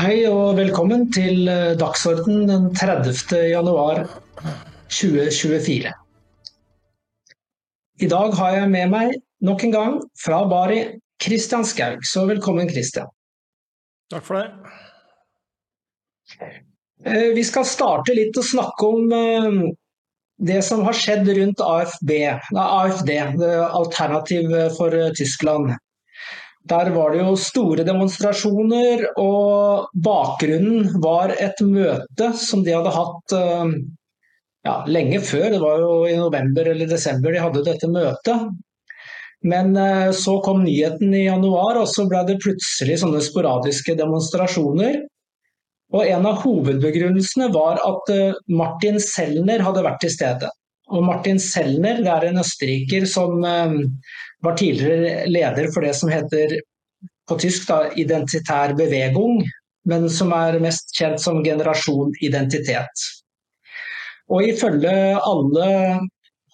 Hei og velkommen til eh, Dagsorden den 30. januar 2024. I dag har jeg med meg nok en gang fra Bari Kristian Skaug, så velkommen Kristian. Takk for det. Eh, vi skal starte litt å snakke om eh, det som har skjedd rundt AFB, AFD, Alternativ for Tyskland. Der var det jo store demonstrasjoner, og bakgrunnen var et møte som de hadde hatt eh, ja, lenge før. Det var jo i november eller desember de hadde dette møtet. Men eh, så kom nyheten i januar, og så ble det plutselig sånne sporadiske demonstrasjoner. Og en av hovedbegrunnelsene var at eh, Martin Selner hadde vært til stede. Og Martin Sellner er en østerriker som var tidligere leder for det som heter på tysk da, identitær bevegung, men som er mest kjent som generasjon identitet. Og ifølge alle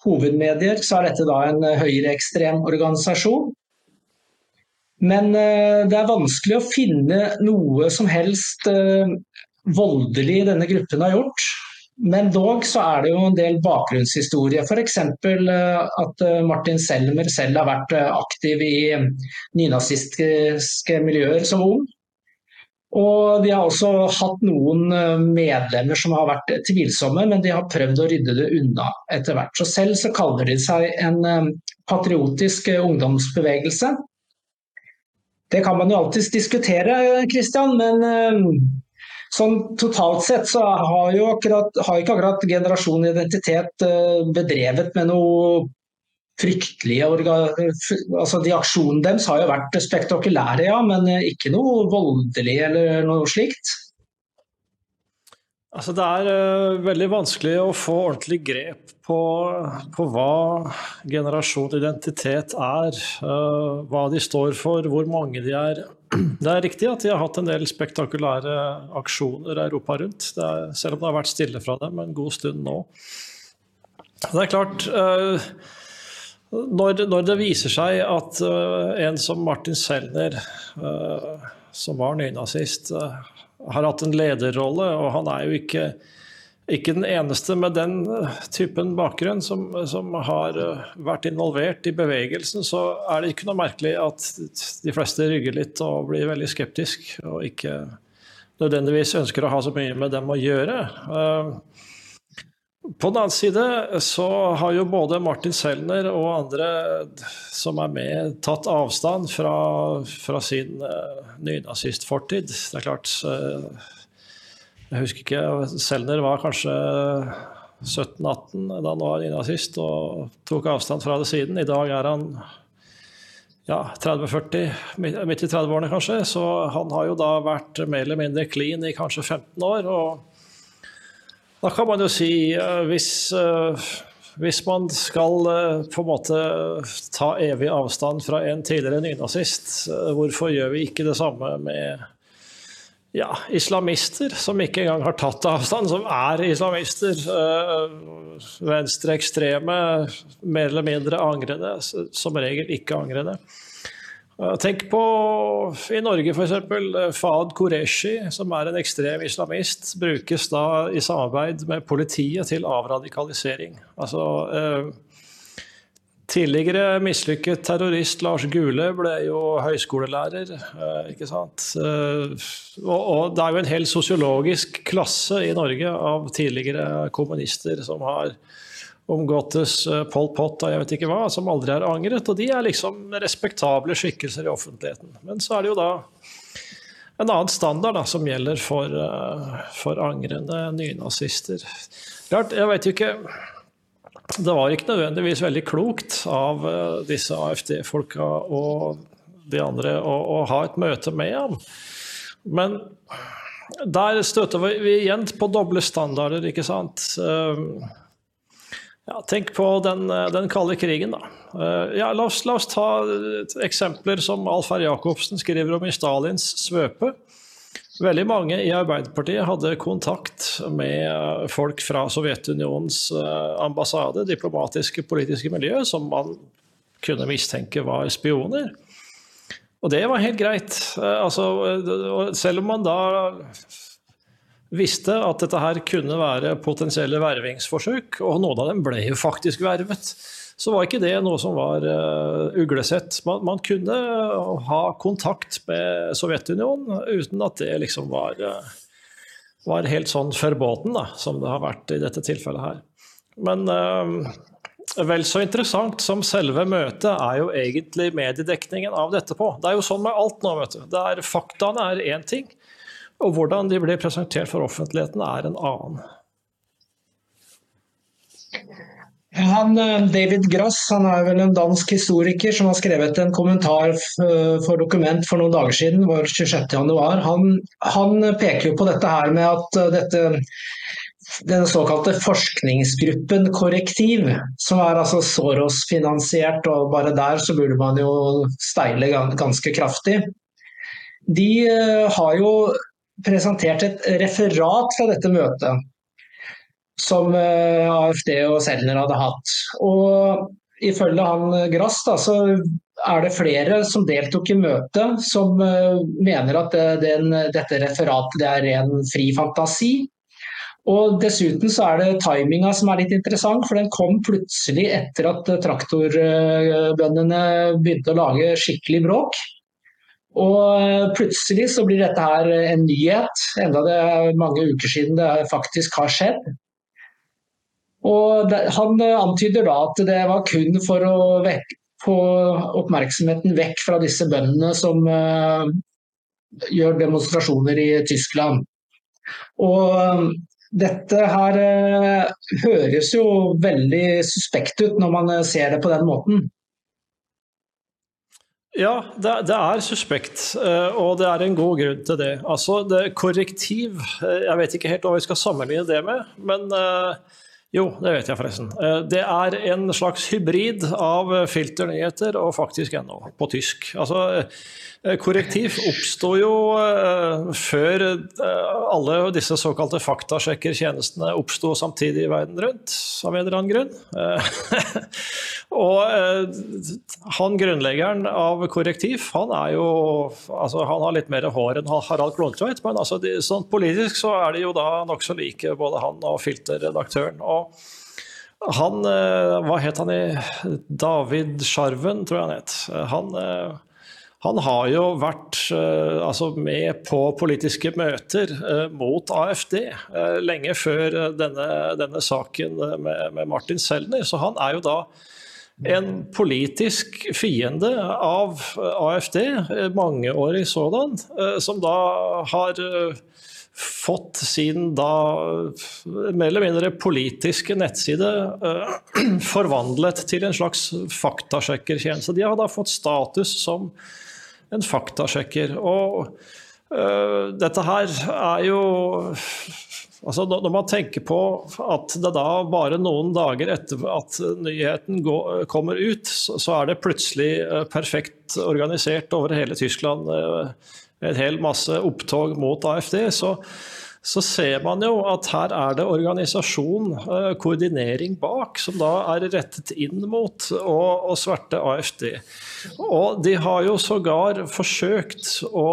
hovedmedier så er dette da en høyreekstrem organisasjon. Men eh, det er vanskelig å finne noe som helst eh, voldelig denne gruppen har gjort. Men dog så er det jo en del bakgrunnshistorie. F.eks. Eh, at eh, Martin Selmer selv har vært eh, aktiv i nynazistiske miljøer som ung. Og de har også hatt noen medlemmer som har vært tvilsomme, men de har prøvd å rydde det unna etter hvert. Så selv så kaller de seg en patriotisk ungdomsbevegelse. Det kan man jo alltids diskutere, Kristian, men Sånn totalt sett så har jo akkurat, har ikke akkurat generasjon identitet eh, bedrevet med noe fryktelige altså De aksjonene deres har jo vært spektakulære, ja, men ikke noe voldelig eller noe slikt. Altså, det er uh, veldig vanskelig å få ordentlig grep på, på hva generasjon identitet er. Uh, hva de står for, hvor mange de er. Det er riktig at de har hatt en del spektakulære aksjoner Europa rundt, er, selv om det har vært stille fra dem en god stund nå. Det er klart uh, når, når, det viser seg at en som Martin Selner, som var nynazist, har hatt en lederrolle, og han er jo ikke, ikke den eneste med den eh, typen bakgrunn som, som, har eh, vært involvert i bevegelsen, så er det ikke noe merkelig at de fleste rygger litt og blir veldig skeptisk, og ikke nødvendigvis ønsker å ha så mye med dem å gjøre. Uh, på den annen side så har jo både Martin Selner og andre som er med, tatt avstand fra, fra sin nynazistfortid. Det er klart Jeg husker ikke Selner var kanskje 17-18 da han var nynazist og tok avstand fra det siden. I dag er han ja, 30-40, midt i 30-årene kanskje. Så han har jo da vært mer eller mindre clean i kanskje 15 år. og da kan man jo si uh, hvis, uh, hvis, man skal uh, på en måte ta evig avstand fra en tidligere nynazist, hvorfor gjør vi ikke det samme med ja, islamister som ikke engang har tatt avstand, som er islamister? Venstreekstreme, mer eller mindre angrende, som regel ikke angrende. Tenk på i Norge f.eks. Fahd Fahad Qureshi, som er en ekstrem islamist, brukes da i samarbeid med politiet til avradikalisering. Altså, eh, tidligere mislykket terrorist Lars Gule ble jo høyskolelærer, eh, ikke sant. Eh, og, og, det er jo en hel sosiologisk klasse i Norge av tidligere kommunister som har omgåttes eh, Pol Pot og jeg vet ikke hva, som aldri har angret. Og de er liksom respektable skikkelser i offentligheten. Men så er det jo da en annen standard da, som gjelder for, for angrende nynazister. Klart, jeg vet jo ikke Det var ikke nødvendigvis veldig klokt av uh, disse AFD-folka og de andre å, å, ha et møte med ham. Men der støter vi igjen på doble standarder, ikke sant. Uh, ja, tenk på den, eh, den, kalde krigen, da. Eh, ja, la, oss, la, oss, ta eksempler som Alf R. Jacobsen skriver om i Stalins svøpe. Veldig mange i Arbeiderpartiet hadde kontakt med eh, folk fra Sovjetunionens ambassade, diplomatiske, politiske miljø, som man kunne mistenke var spioner. Og det var helt greit. Altså, selv om man da visste at dette her kunne være potensielle vervingsforsøk, og noen av dem ble jo faktisk vervet, så var ikke det noe som var uh, uglesett. Man, man, kunne ha kontakt med Sovjetunionen uten at det liksom var, uh, var helt sånn forbåten, da, som det har vært i dette tilfellet her. Men uh, vel så interessant som selve møtet er jo egentlig mediedekningen av dette på. Det er jo sånn med alt nå, vet du. Det er, faktaene er én ting. Og hvordan de blir presentert for offentligheten, er en annen. Han, eh, David Grass han er vel en dansk historiker som har skrevet en kommentar for dokument for noen dager siden, var 26. Han, han peker jo på dette her med at eh, dette, den såkalte forskningsgruppen Korrektiv, som er altså Soros-finansiert, og bare der så burde man jo steile ganske kraftig. De eh, har jo presentert et referat fra dette møtet som eh, AFD og Selner hadde hatt. Og ifølge han Grass da, så er det flere som deltok i møtet som eh, mener at den, dette referatet det er ren fri fantasi. Og Dessuten så er det timinga som er litt interessant, for den kom plutselig etter at traktorbøndene begynte å lage skikkelig bråk. Og eh, plutselig så blir dette her en nyhet, enda det er mange uker siden det faktisk har skjedd. Og Han eh, antyder da at det var kun for å få oppmerksomheten vekk fra disse bøndene som uh, gjør demonstrasjoner i Tyskland. Og dette her uh, høres jo veldig suspekt ut når man ser det på den måten. Ja, det, det, er suspekt, eh, og det er en god grunn til det. Altså, det Korrektiv, eh, jeg vet ikke helt hva vi skal sammenligne det med, men eh, jo, det vet jeg forresten. Det er en slags hybrid av filternyheter og faktisk ennå på tysk. Altså, korrektiv oppsto jo uh, før uh, alle disse såkalte faktasjekkertjenestene oppsto samtidig i verden rundt, av en eller annen grunn. Og han grunnleggeren av Korrektiv, han er jo altså, Han har litt mer hår enn Harald Klontveit, men altså, sånn politisk så er de jo da nokså like, både han og filterredaktøren. og han, Hva het han i David Sjarven, tror jeg han het. Han han har jo vært uh, altså med på politiske møter uh, mot AFD uh, lenge før denne, denne saken med, med, Martin Selner. Så han er jo da en politisk fiende av AFD, mangeårig sådan, som da har fått sin da mer eller mindre politiske nettside forvandlet til en slags faktasjekkertjeneste. De har da fått status som en faktasjekker. Og uh, dette her er jo Altså, når man tenker på at det da bare noen dager etter at nyheten går, kommer ut, så er det plutselig øh, perfekt organisert over hele Tyskland. Øh, en hel masse opptog mot AFD. så så ser man jo at her er det organisasjon, eh, koordinering bak, som da er rettet inn mot å, sverte AFD. Og de har jo sågar forsøkt å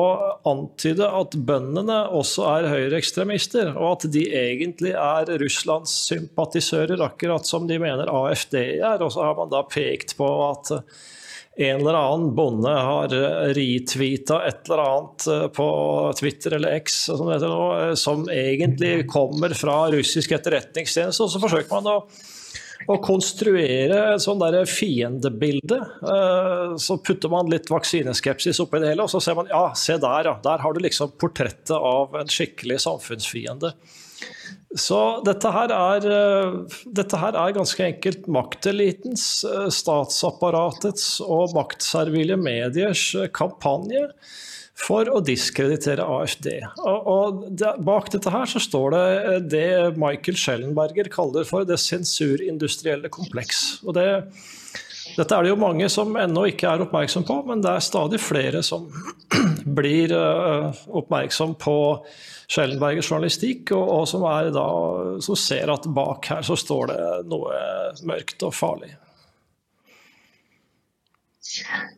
antyde at bøndene også er høyreekstremister, og at de egentlig er Russlands sympatisører, akkurat som de mener AFD er. Og så har man da pekt på at en eller annen bonde har retweeta et eller annet eh, på Twitter eller X som, nå, eh, som egentlig kommer fra russisk etterretningstjeneste, og så forsøker man å å konstruere et sånn der fiendebilde. Eh, så putter man litt vaksineskepsis oppi det hele, og så ser man ja, se der, ja. Der har du liksom portrettet av en skikkelig samfunnsfiende. Så dette her, er, eh, dette her er ganske enkelt maktelitens, eh, statsapparatets og maktservile mediers eh, kampanje for å diskreditere AFD. Og, og det, Bak dette her så står det det Michael Schellenberger kaller for det sensurindustrielle kompleks. Og det, dette er det jo mange som ennå ikke er oppmerksom på, men det er stadig flere som blir oppmerksom på Schellenbergers journalistikk, og, og som, da, som, ser at bak her så står det noe mørkt og farlig.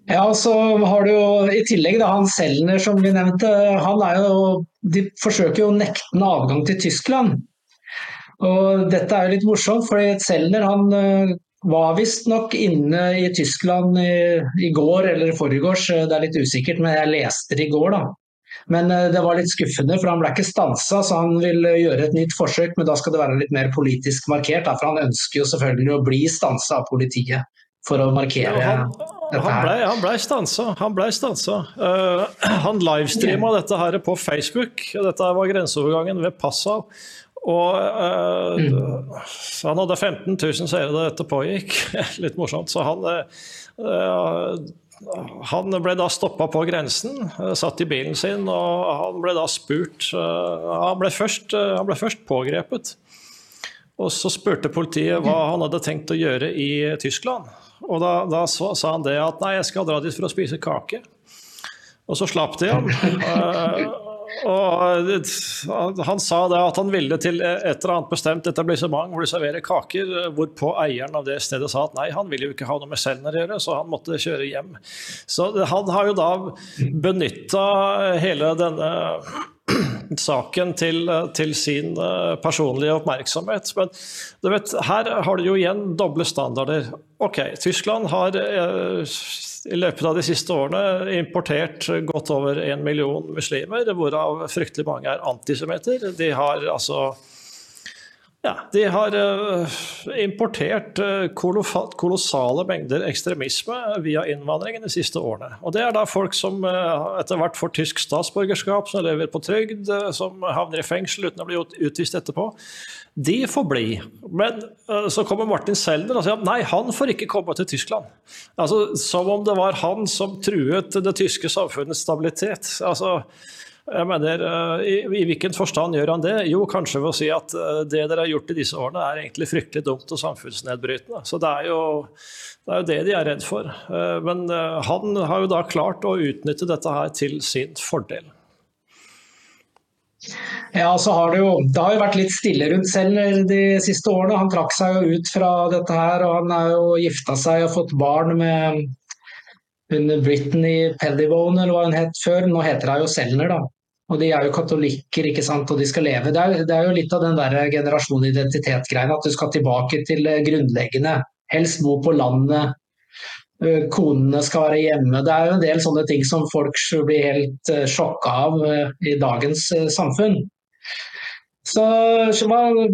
Ja, så har du jo i tillegg da, han Selner som vi nevnte. han er jo, De forsøker jo å nekte ham adgang til Tyskland. Og Dette er jo litt morsomt, for Selner han eh, var visstnok inne i Tyskland i, i går eller i forgårs, det er litt usikkert, men jeg leste det i går. da. Men eh, det var litt skuffende, for han ble ikke stansa, så han vil gjøre et nytt forsøk. Men da skal det være litt mer politisk markert, for han ønsker jo selvfølgelig å bli stansa av politiet for å markere ja, han, dette her. Han ble, han ble stansa. Han, ble stansa. Uh, han livestreama yeah. dette her på Facebook. Dette var grenseovergangen ved Passau. Og uh, mm. han hadde 15 000 seere da dette pågikk. Litt morsomt. Så han uh, han ble da stoppa på grensen, satt i bilen sin, og han ble da spurt Han ble først, han ble først pågrepet. Og så spurte politiet hva han hadde tenkt å gjøre i Tyskland. Og da, da sa han det at nei, jeg skal dra dit for å spise kake. Og så slapp de ham. Og han sa det at han ville til et eller annet bestemt etablissement hvor de serverer kaker, hvorpå eieren av det stedet sa at nei, han ville jo ikke ha noe med Selner å gjøre, så han måtte kjøre hjem. Så han har jo da benytta hele denne saken til, til, sin eh, personlige oppmerksomhet. Men du vet, her har du jo igjen doble standarder. Ok, Tyskland har eh, i løpet av de siste årene importert godt over en million muslimer, hvorav fryktelig mange er antisemitter. De har altså ja, de har uh, importert uh, kolossale mengder ekstremisme via innvandringen de siste årene. Og Det er da folk som uh, etter hvert får tysk statsborgerskap, som lever på trygd, som havner i fengsel uten å bli utvist etterpå. De får bli. Men så kommer Martin Selner og sier at nei, han får ikke komme til Tyskland. Altså, Som om det var han som truet det tyske samfunnets stabilitet. Altså, jeg mener, eh, i, i, hvilken forstand gjør han det? Jo, kanskje ved å si at eh, det dere har gjort i disse årene er egentlig fryktelig dumt og samfunnsnedbrytende. Så det er jo det, er jo det de er redd for. Eh, men han har jo da klart å utnytte dette her til sin fordel. Ja, så har det, jo, det har jo vært litt stille rundt selv de siste årene. Han trakk seg jo ut fra dette her, og han har jo gifta seg og fått barn med hun Britney Pedivone, eller hva hun het før. Nå heter hun jo Selner, da. Og de er jo katolikker, ikke sant, og de skal leve. Det er, det er jo litt av den der generasjonidentitet-greien at du skal tilbake til grunnleggende. Helst bo på landet, konene skal være hjemme. Det er jo en del sånne ting som folk blir helt sjokka av i dagens samfunn. Så,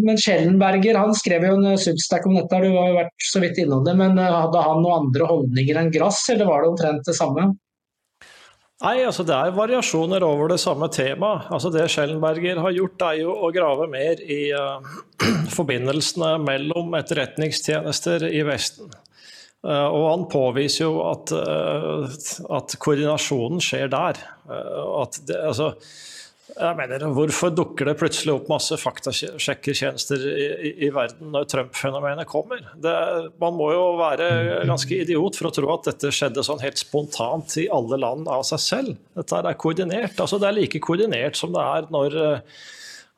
men Schellenberger han skrev jo en substack om dette, du har jo vært så vidt innom det. Men hadde han noen andre holdninger enn Grass, eller var det omtrent det samme? Nei, altså Det er variasjoner over det samme temaet. Altså Det Schellenberger har gjort, er jo å grave mer i uh, forbindelsene mellom etterretningstjenester i Vesten. Uh, og han påviser jo at, uh, at koordinasjonen skjer der. at det, altså, jeg mener, Hvorfor dukker det plutselig opp masse faktasjekkertjenester i, i, i verden når Trump-fenomenet kommer? Det, man må jo være ganske idiot for å tro at dette skjedde sånn helt spontant i alle land av seg selv. Dette er koordinert. altså Det er like koordinert som det er når uh,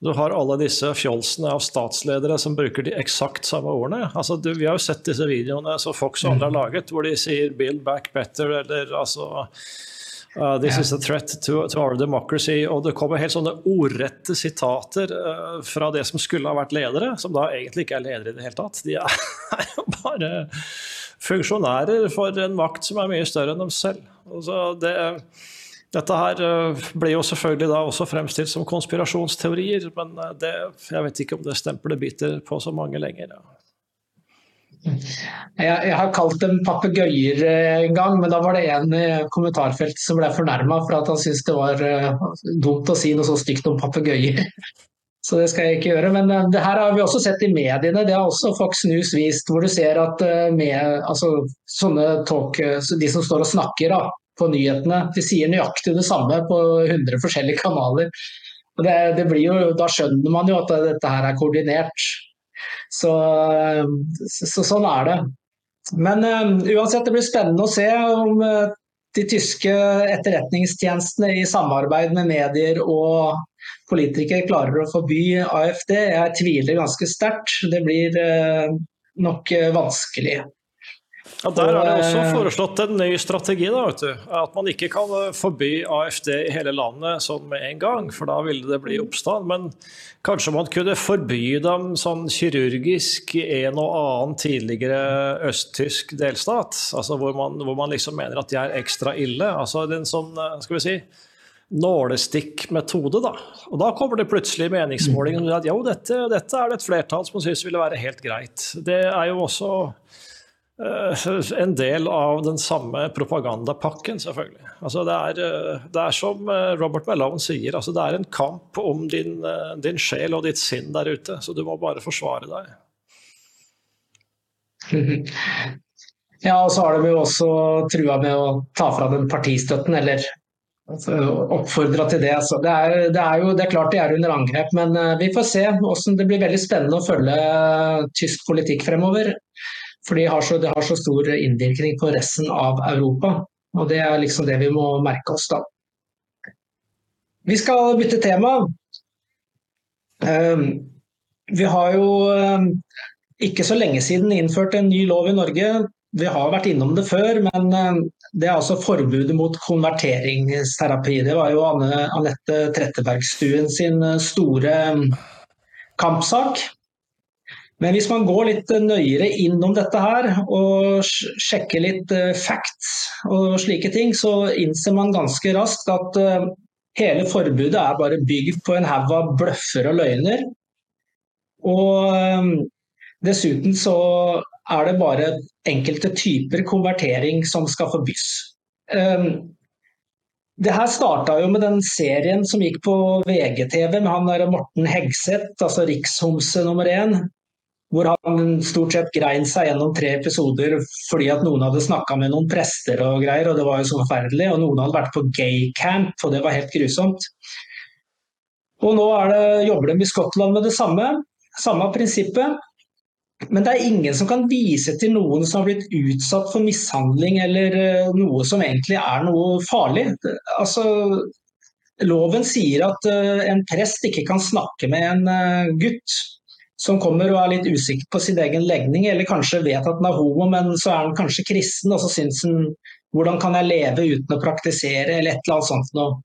du har alle disse fjolsene av statsledere som bruker de eksakt samme ordene. Altså, du, vi har jo sett disse videoene som Fox og andre har laget, hvor de sier 'build back better' eller altså Uh, this is a threat to, to, our democracy. Og det kommer helt sånne ordrette sitater uh, fra det som skulle ha vært ledere, som da egentlig ikke er ledere i det hele tatt. De er, jo bare funksjonærer for en makt som er mye større enn dem selv. Altså det, dette her uh, blir jo selvfølgelig da også fremstilt som konspirasjonsteorier, men det, jeg vet ikke om det stempelet biter på så mange lenger. Ja. Jeg, jeg, har kalt dem papegøyer eh, en gang, men da var det en i kommentarfeltet som ble fornærma for at han syntes det var uh, dumt å si noe så stygt om papegøyer. Så det skal jeg ikke gjøre. Men uh, det her har vi også sett i mediene. Det har også Fox News vist, hvor du ser at med, altså, talk, de som står og snakker da, på nyhetene, de sier nøyaktig det samme på 100 forskjellige kanaler. Det, det jo, da skjønner man jo at dette her er koordinert. Så, så, sånn er det. Men uh, uansett, det blir spennende å se om uh, de tyske etterretningstjenestene i samarbeid med medier og politikere klarer å forby AFD. Jeg tviler ganske sterkt. Det blir uh, nok vanskelig. Ja, Der er det også foreslått en ny strategi. da, vet du. At man ikke kan forby AFD i hele landet sånn med en gang, for da ville det bli oppstand. Men kanskje man kunne forby dem sånn kirurgisk i en og annen tidligere østtysk delstat? altså Hvor man, hvor man liksom mener at de er ekstra ille. altså en sånn, skal vi si, nålestikkmetode. Da. Og da kommer det plutselig meningsmålinger som sier at jo, dette, dette er det et flertall som syns ville være helt greit. Det er jo også en del av den samme propagandapakken, selvfølgelig. Altså, det, er, uh, det er som uh, Robert Malone sier, altså, det er en kamp om din, din sjel og ditt sinn der ute. Så du må bare forsvare deg. Ja, og så har de jo også trua med å ta fra den partistøtten, eller Altså, oppfordra til det. Så Det, er, det, er, jo, det er klart de er under angrep, men vi får se. Hvordan det blir veldig spennende å følge tysk politikk fremover. For det har, det har, så stor innvirkning på resten av Europa. Og det er liksom det vi må merke oss, da. Vi skal bytte tema. Uh, vi har jo ikke så lenge siden innført en ny lov i Norge vi har vært innom det før, men eh, det er altså forbudet mot konverteringsterapi. Det var jo Anne, Anette Trettebergstuen sin eh, store kampsak. Men hvis man går litt nøyere innom dette her og sjekker litt eh, facts og slike ting, så innser man ganske raskt at hele forbudet er bare bygd på en haug av bløffer og løgner. Og dessuten så er det bare enkelte typer konvertering som skal forbys. Det her starta jo med den serien som gikk på VGTV med han der Morten Hegseth, altså rikshomse nummer én. Hvor han stort sett grein seg gjennom tre episoder fordi at noen hadde snakka med noen prester og greier, og det var jo så forferdelig. Og noen hadde vært på gaycamp, og det var helt grusomt. Og nå det, jobber de i Skottland med det samme. Samme prinsippet. Men det er ingen som kan vise til noen som har blitt utsatt for mishandling eller eh, noe som egentlig er noe farlig. Altså, loven sier at eh, en prest ikke kan snakke med en eh, gutt som kommer og er litt usikker på sin egen legning, eller kanskje vet at han er homo, men så er han kanskje kristen, og så syns han hvordan kan jeg leve uten å praktisere, eller et eller annet sånt noe.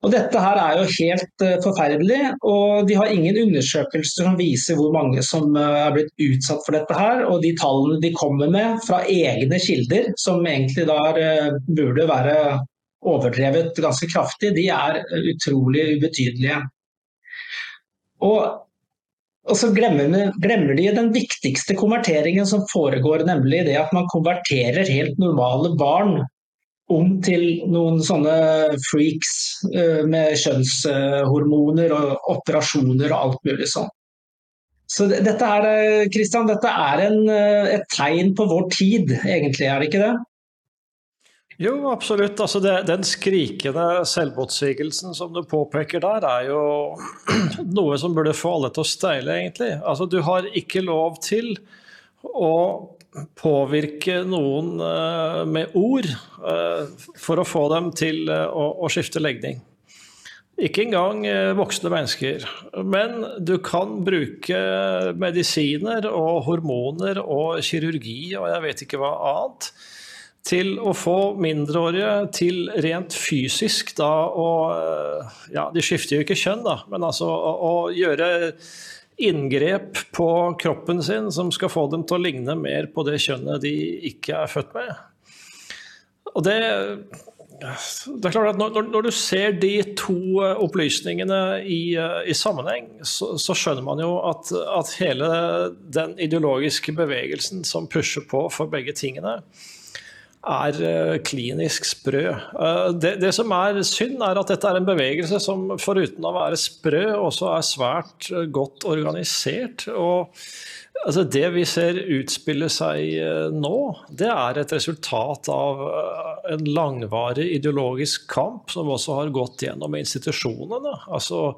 Og Dette her er jo helt uh, forferdelig, og de har ingen undersøkelser som viser hvor mange som uh, er blitt utsatt for dette her. Og de tallene de kommer med fra egne kilder, som egentlig der uh, burde være overdrevet ganske kraftig, de er utrolig ubetydelige. Og, og så glemmer, glemmer de den viktigste konverteringen som foregår, nemlig det at man konverterer helt normale barn om til noen sånne freaks uh, med kjønnshormoner og operasjoner og alt mulig sånn. Så dette er, eh, dette er en, eh, et tegn på vår tid, egentlig, er det ikke det? Jo, absolutt. Altså det, den skrikende selvmotsigelsen som du påpeker der, er jo noe som burde få alle til å steile, egentlig. Altså, du har ikke lov til å påvirke noen uh, med ord uh, for å få dem til eh, å, skifte legning. Ikke engang voksne mennesker. Men du kan bruke medisiner og hormoner og kirurgi og jeg vet ikke hva annet til å få mindreårige til rent fysisk da å Ja, de skifter jo ikke kjønn, da, men altså å, å gjøre inngrep på kroppen sin som skal få dem til å ligne mer på det kjønnet de ikke er født med. Og det, det er klart at når, når, du ser de to opplysningene i, i sammenheng, så, så, skjønner man jo at, at hele den ideologiske bevegelsen som pusher på for begge tingene, er eh, klinisk sprø. Eh, det, det, som er synd, er at dette er en bevegelse som foruten å være sprø, også er svært eh, godt organisert. og altså Det vi ser utspille seg nå, det er et resultat av en langvarig ideologisk kamp som også har gått gjennom institusjonene. Altså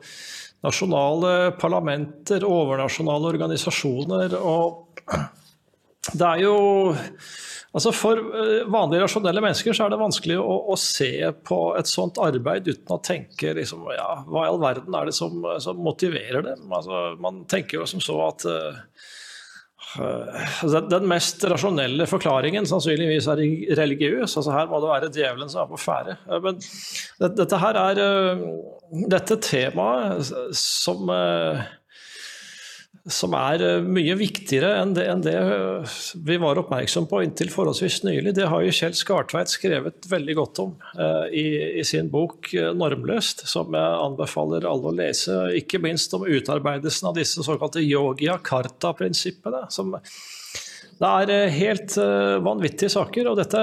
nasjonale parlamenter, overnasjonale organisasjoner. og det er jo Altså For eh, vanlige rasjonelle mennesker så er det vanskelig å, å, se på et sånt arbeid uten å tenke liksom, ja, hva i all verden er det som, som motiverer dem? Altså, man tenker jo som så at uh, den, den mest rasjonelle forklaringen sannsynligvis er religiøs. altså Her må det være djevelen som er på ferde. Men dette her er uh, dette temaet som, eh, som er eh, mye viktigere enn det, enn det vi var oppmerksom på inntil forholdsvis nylig. Det har jo Kjell Skartveit skrevet veldig godt om i, i sin bok 'Normløst', som jeg anbefaler alle å lese. Ikke minst om utarbeidelsen av disse såkalte yogia karta-prinsippene. som det er eh, helt uh, vanvittige saker. og dette,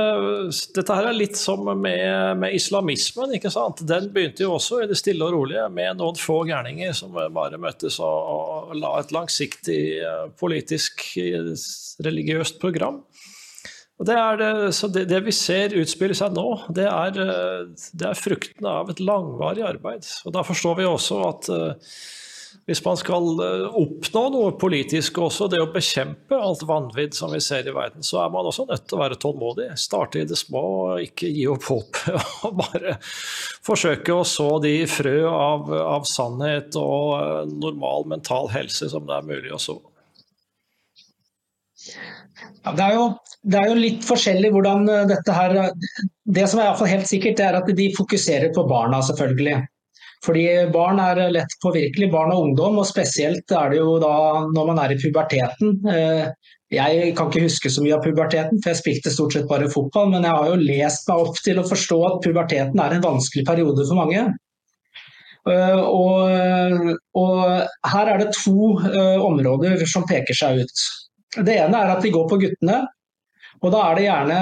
dette, her er litt som med, med, islamismen. ikke sant? Den begynte jo også i det stille og rolige med noen få gærninger som bare møttes og, og la et langsiktig uh, politisk, religiøst program. Og det, det, så det, det, vi ser utspille seg nå, det er, det er fruktene av et langvarig arbeid. Og Da forstår vi også at uh, hvis man skal eh, oppnå noe politisk, også det å bekjempe alt vanvidd som vi ser i verden, så er man også nødt til å være tålmodig. Starte i det små, og ikke gi opp håpet. Og bare forsøke å så de frø av, av sannhet og eh, normal mental helse som det er mulig å så. Ja, det, er jo, det, er jo, litt forskjellig hvordan eh, dette her Det som er helt sikkert, er at de fokuserer på barna, selvfølgelig. Fordi barn er lett påvirkelig, barn og ungdom, og spesielt er det jo da når man er i puberteten. Eh, jeg kan ikke huske så mye av puberteten, for jeg spilte stort sett bare fotball, men jeg har jo lest meg opp til å forstå at puberteten er en vanskelig periode for mange. Eh, og, og her er det to eh, områder som peker seg ut. Det ene er at de går på guttene, og da er det gjerne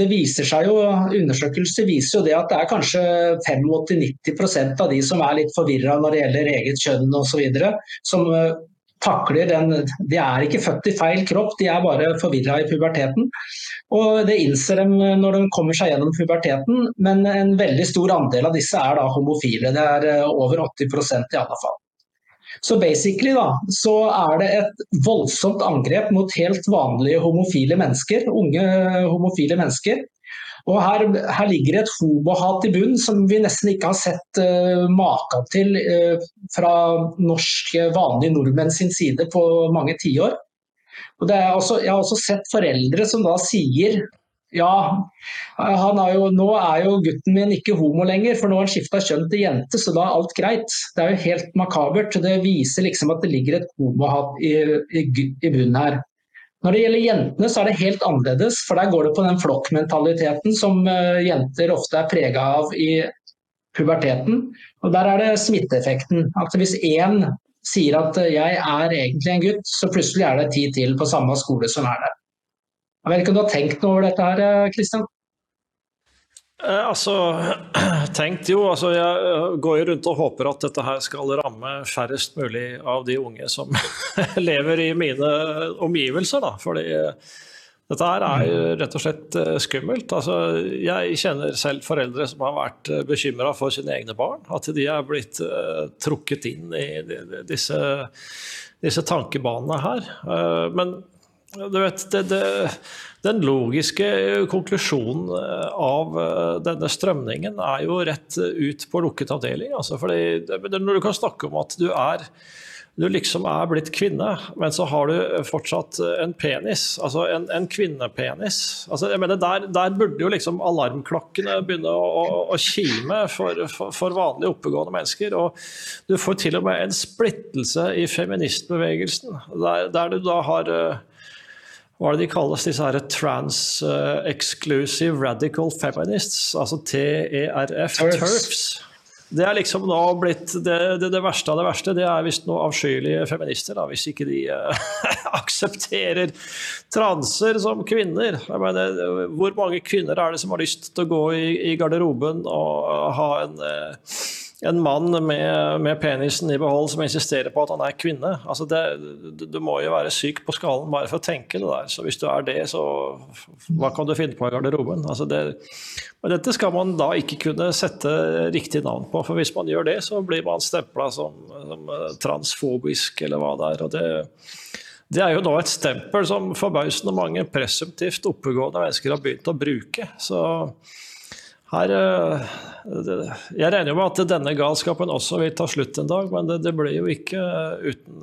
Det viser seg jo, undersøkelser viser jo det at det er kanskje 85-90 av de som er litt forvirra når det gjelder eget kjønn osv. Som eh, takler den De er ikke født i feil kropp, de er bare forvirra i puberteten. Og det innser de når de kommer seg gjennom puberteten, men en veldig stor andel av disse er da homofile. Det er eh, over 80% i alle fall. Så basically da, så er det et voldsomt angrep mot helt vanlige homofile mennesker, unge homofile mennesker. Og her, her ligger et homohat i bunn som vi nesten ikke har sett uh, maken til uh, fra norske, vanlige nordmenn sin side på mange tiår. Jeg har også sett foreldre som da sier ja, jo, nå er jo gutten min ikke homo lenger, for nå har han skifta kjønn til jente, så da er alt greit. Det er jo helt makabert. Det viser liksom at det ligger et homohat i, i, i bunnen her. Når det gjelder jentene, så er det helt annerledes, for der går det på den flokkmentaliteten som uh, jenter ofte er prega av i puberteten. Og der er det smitteeffekten. At hvis én sier at uh, 'jeg er egentlig en gutt', så plutselig er det ti til på samme skole som er der. Jeg vet ikke om du har tenkt noe over dette her, Kristian? Eh, altså, tenkt jo. Altså, jeg går jo rundt og håper at dette her skal ramme færrest mulig av de unge som lever i mine omgivelser. Da. Fordi eh, dette her er jo rett og slett eh, skummelt. Altså, jeg kjenner selv foreldre som har vært bekymra for sine egne barn. At de er blitt uh, trukket inn i disse, disse tankebanene her. Uh, men du vet, det, det, Den logiske konklusjonen eh, av eh, denne strømningen er jo rett ut på lukket avdeling. Altså, fordi, når du kan snakke om at du er du liksom er blitt kvinne, men så har du fortsatt en penis, altså en, en kvinnepenis. Altså, jeg mener, der, der, burde jo liksom alarmklokkene begynne å, å, å kime for, for, for, vanlige oppegående mennesker. Og du får til og med en splittelse i feministbevegelsen, der, der du da har hva er det de kalles, disse her trans-exclusive radical feminists, altså TERF, TERFs. Det er liksom nå blitt det, det, det, verste av det verste. Det er visst noen avskyelige feminister, da, hvis ikke de uh, aksepterer transer som kvinner. Mener, hvor mange kvinner er det som har lyst til å gå i, i garderoben og ha en uh, en mann med, med, penisen i behold som insisterer på at han er kvinne. Altså det, du må jo være syk på skallen bare for å tenke det der. Så hvis du er det, så hva kan du finne på i garderoben? Altså det, men dette skal man da ikke kunne sette riktig navn på. For hvis man gjør det, så blir man stempla som, som, transfobisk eller hva det er. og det det er jo nå et stempel som forbausende mange presumptivt oppegående mennesker har begynt å bruke. Så her Jeg regner jo med at denne galskapen også vil ta slutt en dag, men det, det blir jo ikke uten,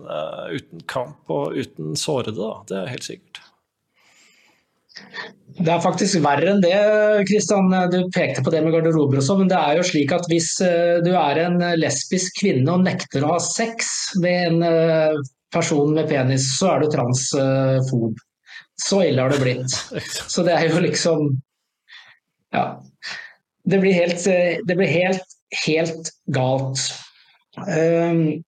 uten, kamp og uten sårede, da. Det er helt sikkert. Det er faktisk verre enn det, Kristian. Du pekte på det med garderober og sånn. Men det er jo slik at hvis eh, du er en lesbisk kvinne og nekter å ha sex med en eh, person med penis, så er du transfob. Så ille har det blitt. Så det er jo liksom Ja. Det blir helt, eh, det blir helt, helt galt. Um,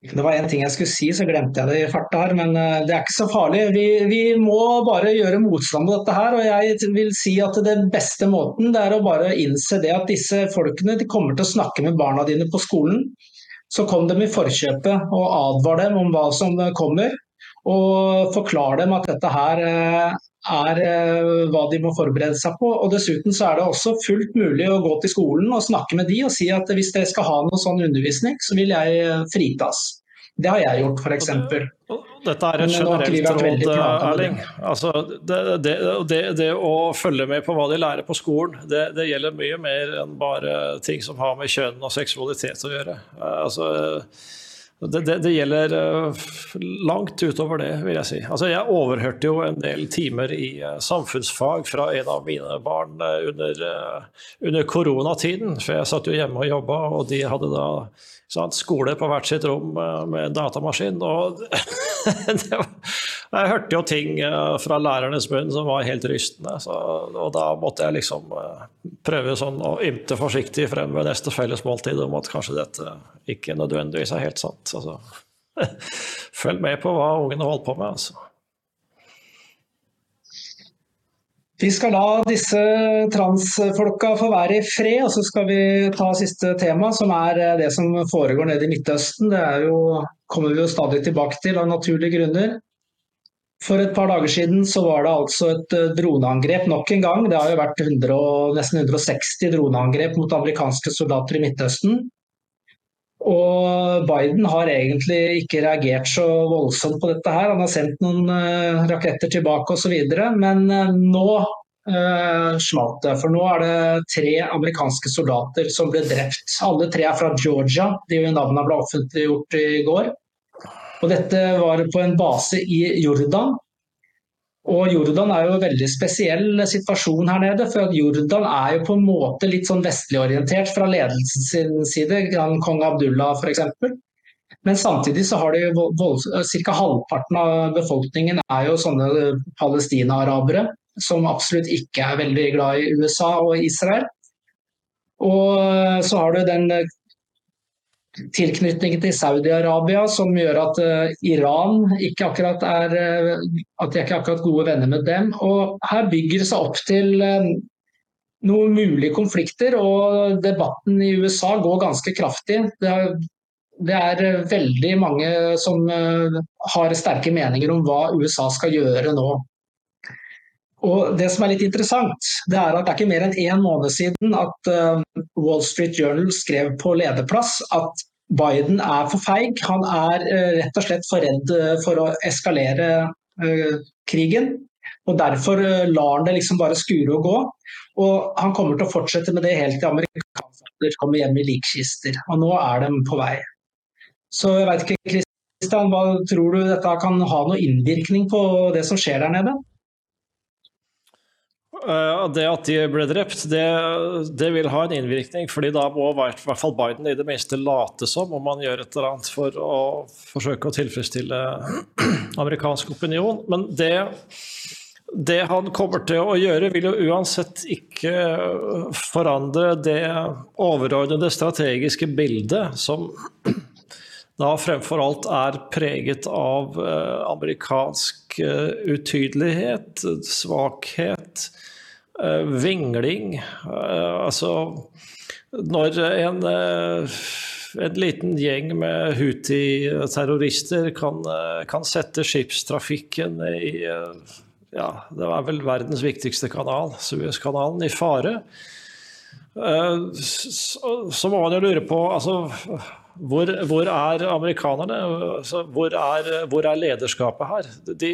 det var en ting jeg skulle si, så glemte jeg det i farta her, men eh, det er ikke så farlig. Vi, vi, må bare gjøre motstand mot dette her. Og jeg vil si at den beste måten det er å bare innse det at disse folkene de kommer til å snakke med barna dine på skolen. Så kom dem i forkjøpet og advar dem om hva som kommer. Og forklar dem at dette her eh, er eh, hva de må forberede seg på. Og Dessuten så er det også fullt mulig å gå til skolen og snakke med de og si at hvis dere skal ha noe sånn undervisning, så vil jeg fritas. Det har jeg gjort, f.eks. Dette er et generelt råd, Erling. Altså, det, det, det, det, å følge med på hva de lærer på skolen, det, gjelder mye mer enn bare ting som har med kjønn og seksualitet å gjøre. Altså, det, gjelder eh, langt utover det, vil jeg si. Altså, jeg overhørte jo en del timer i eh, samfunnsfag fra en av mine barn eh, under, under koronatiden, for jeg satt jo hjemme og jobba, og de hadde da sant, skole på hvert sitt rom med datamaskin. Og var, jeg hørte jo ting eh, fra lærernes munn som var helt rystende. Så, og da måtte jeg liksom eh, prøve sånn å ymte forsiktig frem ved neste felles måltid om at kanskje dette ikke nødvendigvis er helt sant. Altså, følg med på hva ungene holdt på med, altså. Vi skal la disse transfolka få være i fred, og så skal vi ta siste tema, som er eh, det som foregår nede i Midtøsten. Det jo, kommer vi jo stadig tilbake til av naturlige grunner. For et par dager siden så var det altså et eh, droneangrep nok en gang. Det har jo vært 100, nesten 160 droneangrep mot amerikanske soldater i Midtøsten. Og Biden har egentlig ikke reagert så voldsomt på dette her. Han har sendt noen uh, raketter tilbake osv. Men uh, nå eh, smalt det. For nå er det tre amerikanske soldater som ble drept. Alle tre er fra Georgia. De navnene ble offentliggjort i går. Og dette var på en base i Jordan. Og Jordan er jo en veldig spesiell situasjon her nede. For Jordan er jo på en måte litt sånn vestlig orientert fra ledelsens side, kong Abdullah f.eks. Men samtidig så har de ca. halvparten av befolkningen er jo sånne palestina-arabere som absolutt ikke er veldig glad i USA og Israel. Og så har du den tilknytningen til Saudi-Arabia som gjør at uh, Iran ikke akkurat er uh, At de ikke akkurat gode venner med dem. Og her bygger det seg opp til uh, noen mulige konflikter, og debatten i USA går ganske kraftig. Det er, det er veldig mange som har sterke meninger om hva USA skal gjøre nå. Og Det som er litt interessant, det er at det er ikke mer enn én måned siden at Wall Street Journal skrev på lederplass at Biden er for feig. Han er uh, rett og slett for redd uh, for å eskalere krigen. Og Derfor lar han det liksom bare skure og gå. Og Han kommer til å fortsette med det helt til amerikanerne kommer hjem i likkister. Og nå er de på vei. Så jeg vet ikke, Kristian, hva tror du dette kan ha noe innvirkning på det som skjer der nede? Eh, det at de ble drept, det, det, vil ha en innvirkning. fordi da må i hvert fall Biden i det minste late som om han gjør et eller annet for å forsøke å tilfredsstille amerikansk opinion. Men det, det han kommer til å gjøre, vil jo uansett ikke forandre det overordnede strategiske bildet som da fremfor alt er preget av eh, amerikansk eh, utydelighet, svakhet, vingling. Eh, altså Når en, eh, en liten gjeng med Huti-terrorister kan, kan, sette skipstrafikken i ja, det er vel verdens viktigste kanal, Suezkanalen, i fare, så må man jo lure på altså, hvor, hvor, er amerikanerne? Altså, hvor, er, hvor, er, lederskapet her? De,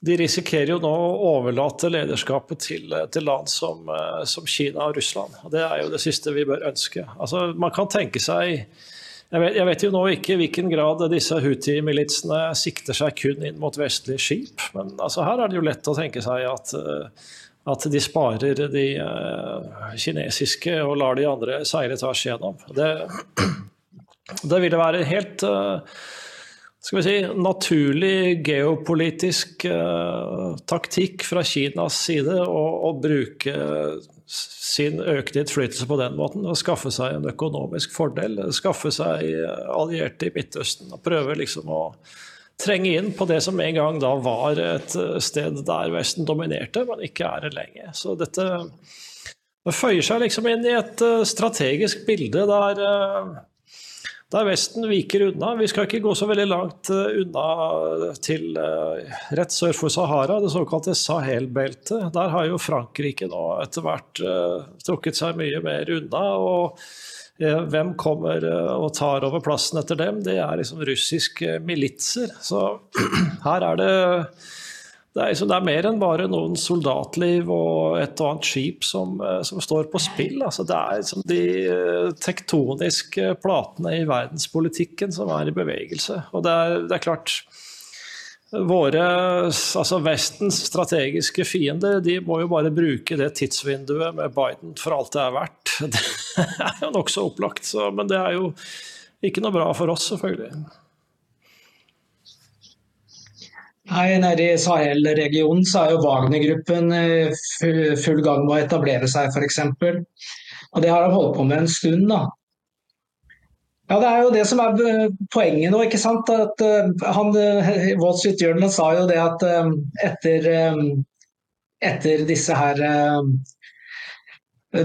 de risikerer jo nå å overlate lederskapet til, til land som, som, Kina og Russland. Det er jo det siste vi bør ønske. Altså, man kan tenke seg jeg vet, jeg vet jo nå ikke i hvilken grad disse Houthi-militsene sikter seg kun inn mot vestlige skip, men altså, her er det jo lett å tenke seg at, at de sparer de uh, kinesiske og lar de andre seile tvers igjennom. Det, det ville være helt uh, skal vi si, naturlig geopolitisk uh, taktikk fra Kinas side å, bruke sin økte innflytelse på den måten. Og skaffe seg en økonomisk fordel. Skaffe seg allierte i Midtøsten. Og prøve liksom å trenge inn på det som en gang da var et sted der Vesten dominerte, men ikke er det lenger. Så dette det føyer seg liksom inn i et strategisk bilde der der Vesten viker unna. Vi skal ikke gå så veldig langt eh, unna til eh, rett sør for Sahara, det såkalte Sahel-beltet. Der har jo Frankrike nå etter hvert trukket seg mye mer unna. og hvem kommer og tar over plassen etter dem? Det er liksom russiske militser. Så her er det det er, det er, mer enn bare noen soldatliv og et og annet skip som, eh, som står på spill. Altså, det er liksom de eh, tektoniske platene i verdenspolitikken som er i bevegelse. Og det er, det er klart Våre, altså Vestens strategiske fiender de må jo bare bruke det tidsvinduet med Biden for alt det er verdt. Det er jo nokså opplagt, så, men det er jo ikke noe bra for oss, selvfølgelig. Nei, Nede i Sahel-regionen så er jo Wagner-gruppen eh, full gang med å etablere seg, f.eks. Og det har de holdt på med en stund. da. Ja, Det er jo det som er eh, poenget nå. ikke sant? At uh, han, Street Journal sa jo det at etter, etter disse her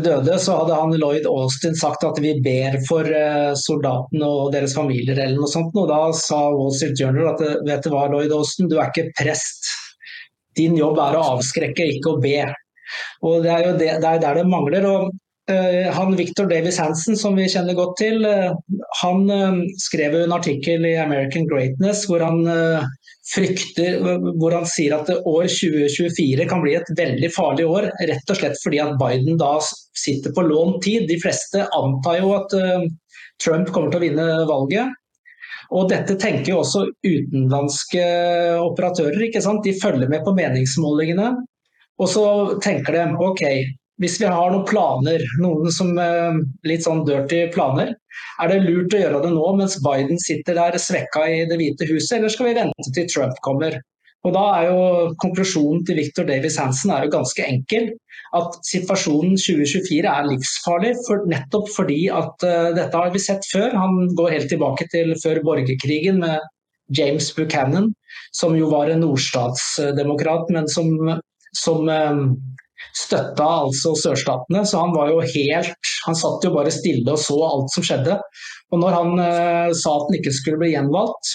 døde, så hadde han Lloyd Austin sagt at vi ber for eh, soldatene og deres familier eller noe sånt. Og da sa Wall Street Journal at vet du hva, Lloyd Austin, du er ikke prest. Din jobb er å avskrekke, ikke å be. Og Det er jo det, det er der det mangler. og uh, han Victor Davis Hansen, som vi kjenner godt til, han skrev skrev en artikkel i American Greatness hvor han frykter, hvor han sier at år 2024 kan bli et veldig farlig år. Rett og slett fordi at Biden da sitter på lånt tid. De fleste antar jo at uh, Trump kommer til å vinne valget. Og dette tenker jo også utenlandske operatører. ikke sant? De følger med på meningsmålingene. Og så tenker de ok, hvis vi har noen planer, noen som uh, litt sånn dirty planer, er det lurt å gjøre det nå mens Biden sitter der svekka i Det hvite huset, eller skal vi vente til Trump kommer? Og da er jo Konklusjonen til Victor Davis Hansen er jo ganske enkel. At situasjonen 2024 er livsfarlig, for, nettopp fordi at uh, dette har vi sett før. Han går helt tilbake til før borgerkrigen med James Buchanan, som jo var en nordstatsdemokrat, men som, som um, støtta altså sørstatene. Så han var jo helt Han satt jo bare stille og så alt som skjedde. Og når han eh, sa at han ikke skulle bli gjenvalgt,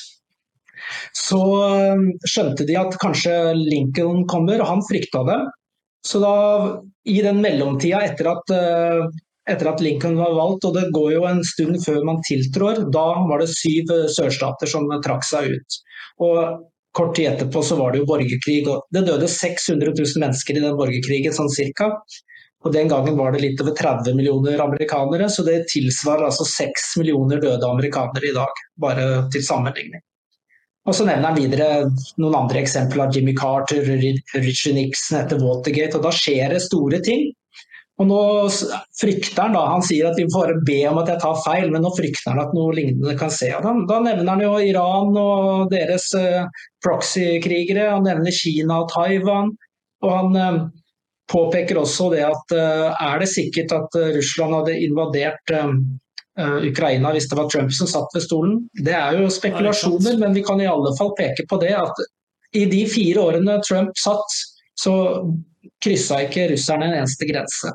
så uh, skjønte de at kanskje Lincoln kommer, og han frykta det. Så da, i den mellomtida etter at, uh, etter at Lincoln var valgt, og det går jo en stund før man tiltrår, da var det syv sørstater som trakk seg ut. Og Kort tid etterpå så var det jo borgerkrig. og Det døde 600 000 mennesker i den borgerkrigen, sånn cirka. Og Den gangen var det litt over 30 millioner amerikanere, så det tilsvarer altså 6 millioner døde amerikanere i dag. Bare til sammenligning. Og Så nevner han videre noen andre eksempler. Jimmy Carter, Richard Nixon etter Watergate. og Da skjer det store ting. Og nå frykter Han da, han sier at vi får be om at jeg tar feil, men nå frykter han at noe lignende kan se. Da, da nevner han jo Iran og deres uh, proxy-krigere, han nevner Kina og Taiwan. Og han uh, påpeker også det at uh, er det sikkert at Russland hadde invadert Ukraina hvis det var Trump som satt ved stolen? Det er jo spekulasjoner, men vi kan i alle fall peke på det at i de fire årene Trump satt, så kryssa ikke russerne en eneste grense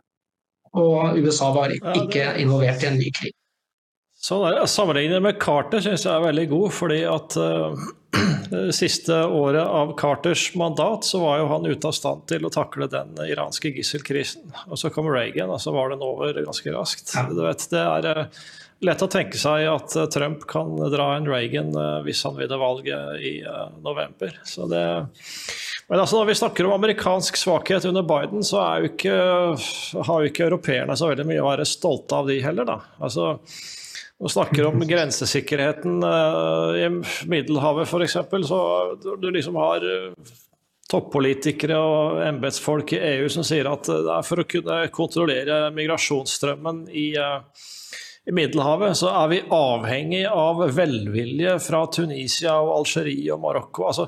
og USA var ikke involvert i en ny krig. Sånn er, Sammenligningen med Carter syns jeg er veldig god, fordi at uh, det siste året av Carters mandat så var jo han ute av stand til å takle den iranske gisselkrisen. Og så kom Reagan, og så var den over ganske raskt. Ja. Du vet, det er uh, lett å tenke seg at uh, Trump kan dra en Reagan hvis han vinner valget i november. Så det Men altså, når vi snakker om amerikansk svakhet under Biden, så jo ikke, har jo ikke europeerne så veldig mye å være stolte av de heller, da. Altså, når vi snakker om grensesikkerheten uh, i Middelhavet f.eks., så du liksom har uh, toppolitikere og embetsfolk i EU som sier at det er for å kunne kontrollere migrasjonsstrømmen i i Middelhavet så er vi avhengig av velvilje fra Tunisia og Algerie og Marokko. Altså,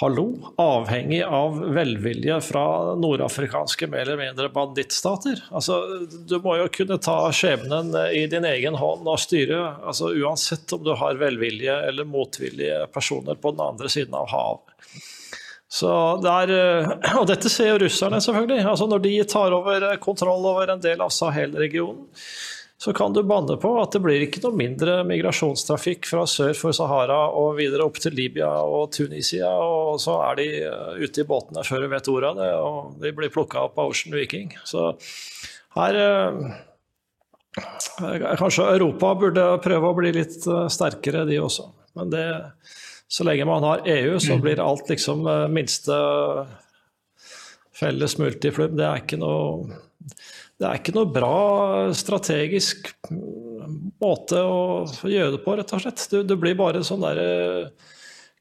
hallo, avhengig av velvilje fra nordafrikanske mer eller mindre bandittstater. Altså, du må jo kunne ta skjebnen i din egen hånd og styre, altså, uansett om du har velvilje eller motvillige personer på den andre siden av havet. Så der, og dette ser jo russerne, selvfølgelig. Altså når de tar over kontroll over en del av Sahel-regionen, så kan du banne på at det blir ikke noe mindre migrasjonstrafikk fra sør for Sahara og videre opp til Libya og Tunisia, og så er de eh, ute i båtene før du vet ordet av det, og de blir plukka opp av Ocean Viking. Så her eh, Kanskje Europa burde prøve å bli litt eh, sterkere, de også. Men det, så lenge man har EU, så blir alt liksom minste felles multiflum. Det er ikke noe det er ikke noe bra strategisk måte å gjøre det på, rett og slett. Du, du blir bare sånn der eh,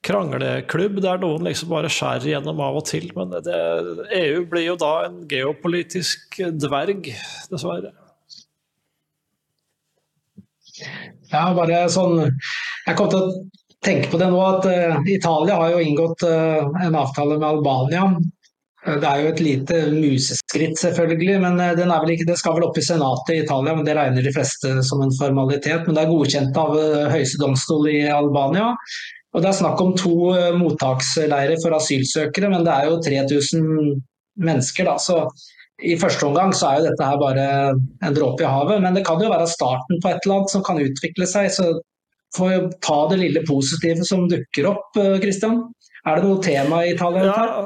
krangleklubb der noen liksom bare skjærer gjennom av og til. Men det, EU blir jo da en geopolitisk dverg, dessverre. Ja, bare sånn Jeg kom til å tenke på det nå at uh, Italia har jo inngått uh, en avtale med Albania det er jo et lite museskritt, selvfølgelig, men den ikke, det skal vel opp i Senatet i Italia. men Det regner de fleste som en formalitet. Men det er godkjent av eh, høyeste domstol i Albania. Og Det er snakk om to eh, mottaksleirer for asylsøkere, men det er jo 3000 mennesker. da, så i første omgang så er jo dette her bare en dråpe i havet, men det kan jo være starten på et eller annet som kan utvikle seg. så Får vi ta det lille positive som dukker opp, Kristian. Er det noe tema i Italia? Ja,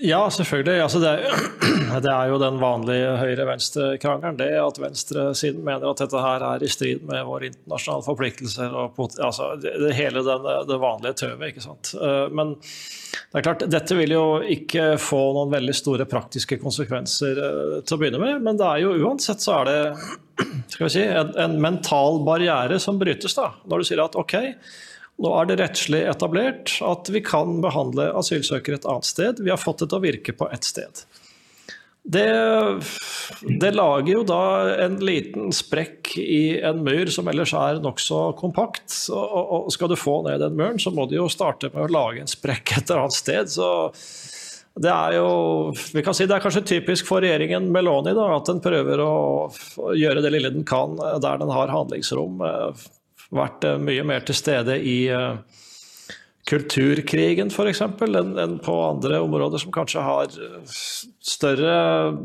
ja, selvfølgelig. Altså det, er, det, er, jo den vanlige høyre-venstre-krangelen. Det at venstresiden mener at dette her er i strid med våre internasjonale forpliktelser. og altså, det, Hele den, det vanlige tøvet. ikke sant? Eh, men det er klart, dette vil jo ikke få noen veldig store praktiske konsekvenser eh, til å begynne med. Men det er jo uansett så er det skal vi si, en, en mental barriere som brytes. da, Når du sier at ok, nå er det rettslig etablert at vi kan behandle asylsøkere et annet sted. Vi har fått det til å virke på ett sted. Det, det, lager jo da en liten sprekk i en mur som ellers er nokså kompakt. Og, og, skal du få ned den muren, så må du jo starte med å lage en sprekk et annet sted. Så det er jo vi kan si det er kanskje typisk for regjeringen Meloni da, at den prøver å gjøre det lille den kan der den har handlingsrom vært eh, mye mer til stede i eh, kulturkrigen f.eks. Enn, på andre områder som kanskje har eh, større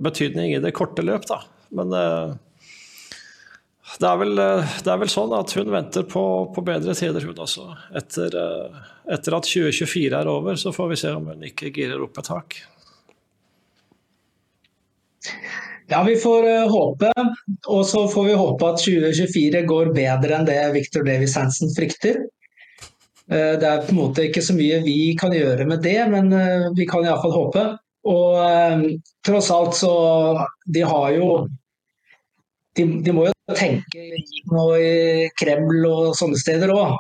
betydning i det korte løp. Da. Men det er, vel, det er, vel, sånn at hun venter på, på bedre tider, hun også. Etter, etter, at 2024 er over, så får vi se om hun ikke girer opp et tak. Ja, vi får uh, håpe. Og så får vi håpe at 2024 går bedre enn det Victor Davies Hansen frykter. Uh, det er på en måte ikke så mye vi kan gjøre med det, men uh, vi kan iallfall håpe. Og tross alt så De har jo De, de må jo tenke i Kreml og sånne steder òg.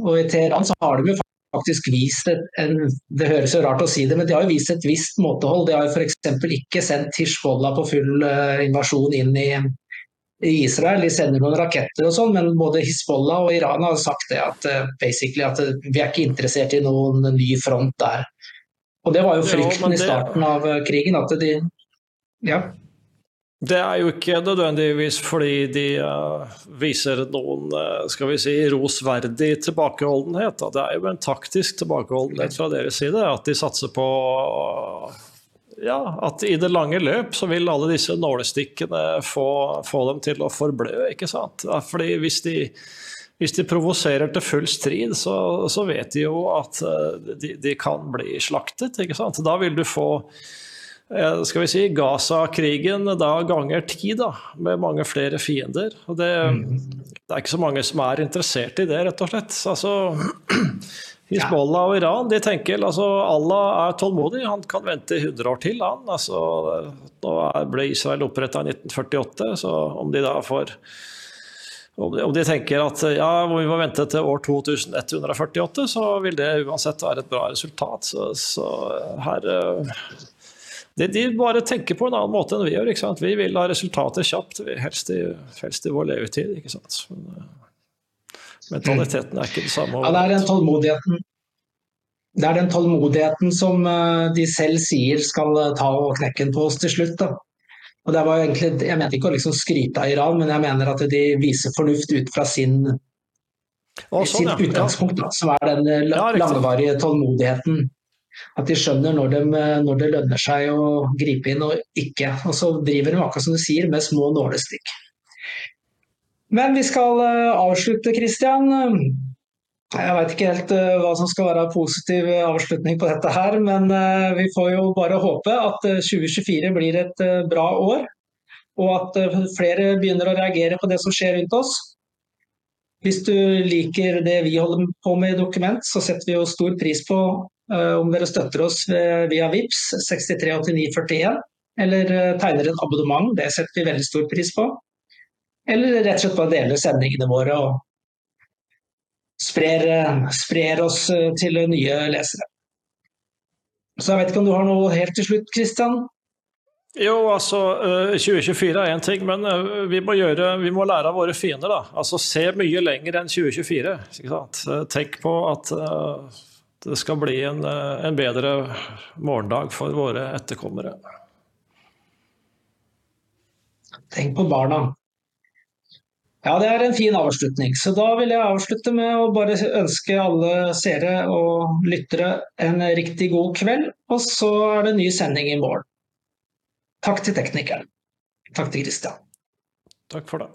Og i Teheran så har de jo faktisk vist et, en, Det høres jo rart å si det, men de har jo vist et visst måtehold. De har jo f.eks. ikke sendt Hizbollah på full uh, invasjon inn i, i, Israel. De sender noen raketter og sånn, men både Hizbollah og Iran har sagt det at, uh, at uh, vi er ikke interessert i noen ny front der. Og Det var jo frykten jo, det... i starten av krigen. at de ja. Det er jo ikke nødvendigvis fordi de uh, viser noen uh, skal vi si, rosverdig tilbakeholdenhet. Det er jo en taktisk tilbakeholdenhet fra deres side. At de satser på uh, ja, at i det lange løp så vil alle disse nålestikkene få, få dem til å forblø. ikke sant? Fordi hvis de, hvis de provoserer til full strid, så, så vet de jo at de, de, kan bli slaktet. ikke sant? Da vil du få Eh, skal vi si, Gaza-krigen da ganger ti, da, med mange flere fiender. Og det, mm. det, er ikke så mange som er interessert i det, rett og slett. Altså, Hizbollah og Iran de tenker altså Allah er tålmodig, han kan vente 100 år til. han. Altså, nå ble Israel oppretta i 1948, så om de da får om de tenker at ja, vi må vente til år 2148, så vil det uansett være et bra resultat. Så, så her de, de, bare tenker på en annen måte enn vi gjør. ikke sant? Vi vil ha resultater kjapt, helst i, helst i vår levetid. ikke sant? Men, mentaliteten er ikke det samme. Ja, det er den tålmodigheten. Det er den tålmodigheten som de selv sier skal ta og knekken på oss til slutt. da. Og det var egentlig, Jeg mente ikke å liksom skryte av Iran, men jeg mener at de viser fornuft ut fra sin, Å, sånn, sitt ja. utgangspunkt, da, som er den eh, langvarige tålmodigheten. At de skjønner når, de, når, det lønner seg å gripe inn og ikke. Og så driver de akkurat som du sier, med små nålestikk. Men vi skal eh, avslutte, Christian. Jeg vet ikke helt uh, hva som skal være positiv avslutning på dette her, men vi får jo bare håpe at uh, 2024 blir et bra år. Og at flere begynner å reagere på det som skjer rundt oss. Hvis du liker det vi holder på med i Dokument, så setter vi jo stor pris på om dere støtter oss via VIPS 638941, eller tegner en abonnement, det setter vi veldig stor pris på. Eller rett og slett bare deler sendingene våre og sprer, sprer oss eh, til nye lesere. Så jeg vet ikke om du har noe helt til slutt, Kristian? Jo, altså 2024 eh, er én ting, men eh, vi må, gjøre, vi må, lære av våre fiender. da. Altså Se mye lenger enn 2024. ikke sant? Tenk på at det skal bli en, en bedre morgendag for våre etterkommere. Tenk på barna. Ja, det er en fin avslutning. Så da vil jeg avslutte med å bare ønske alle seere og lyttere en riktig god kveld. Og så er det ny sending i morgen. Takk til teknikeren. Takk til Kristian. Takk for det.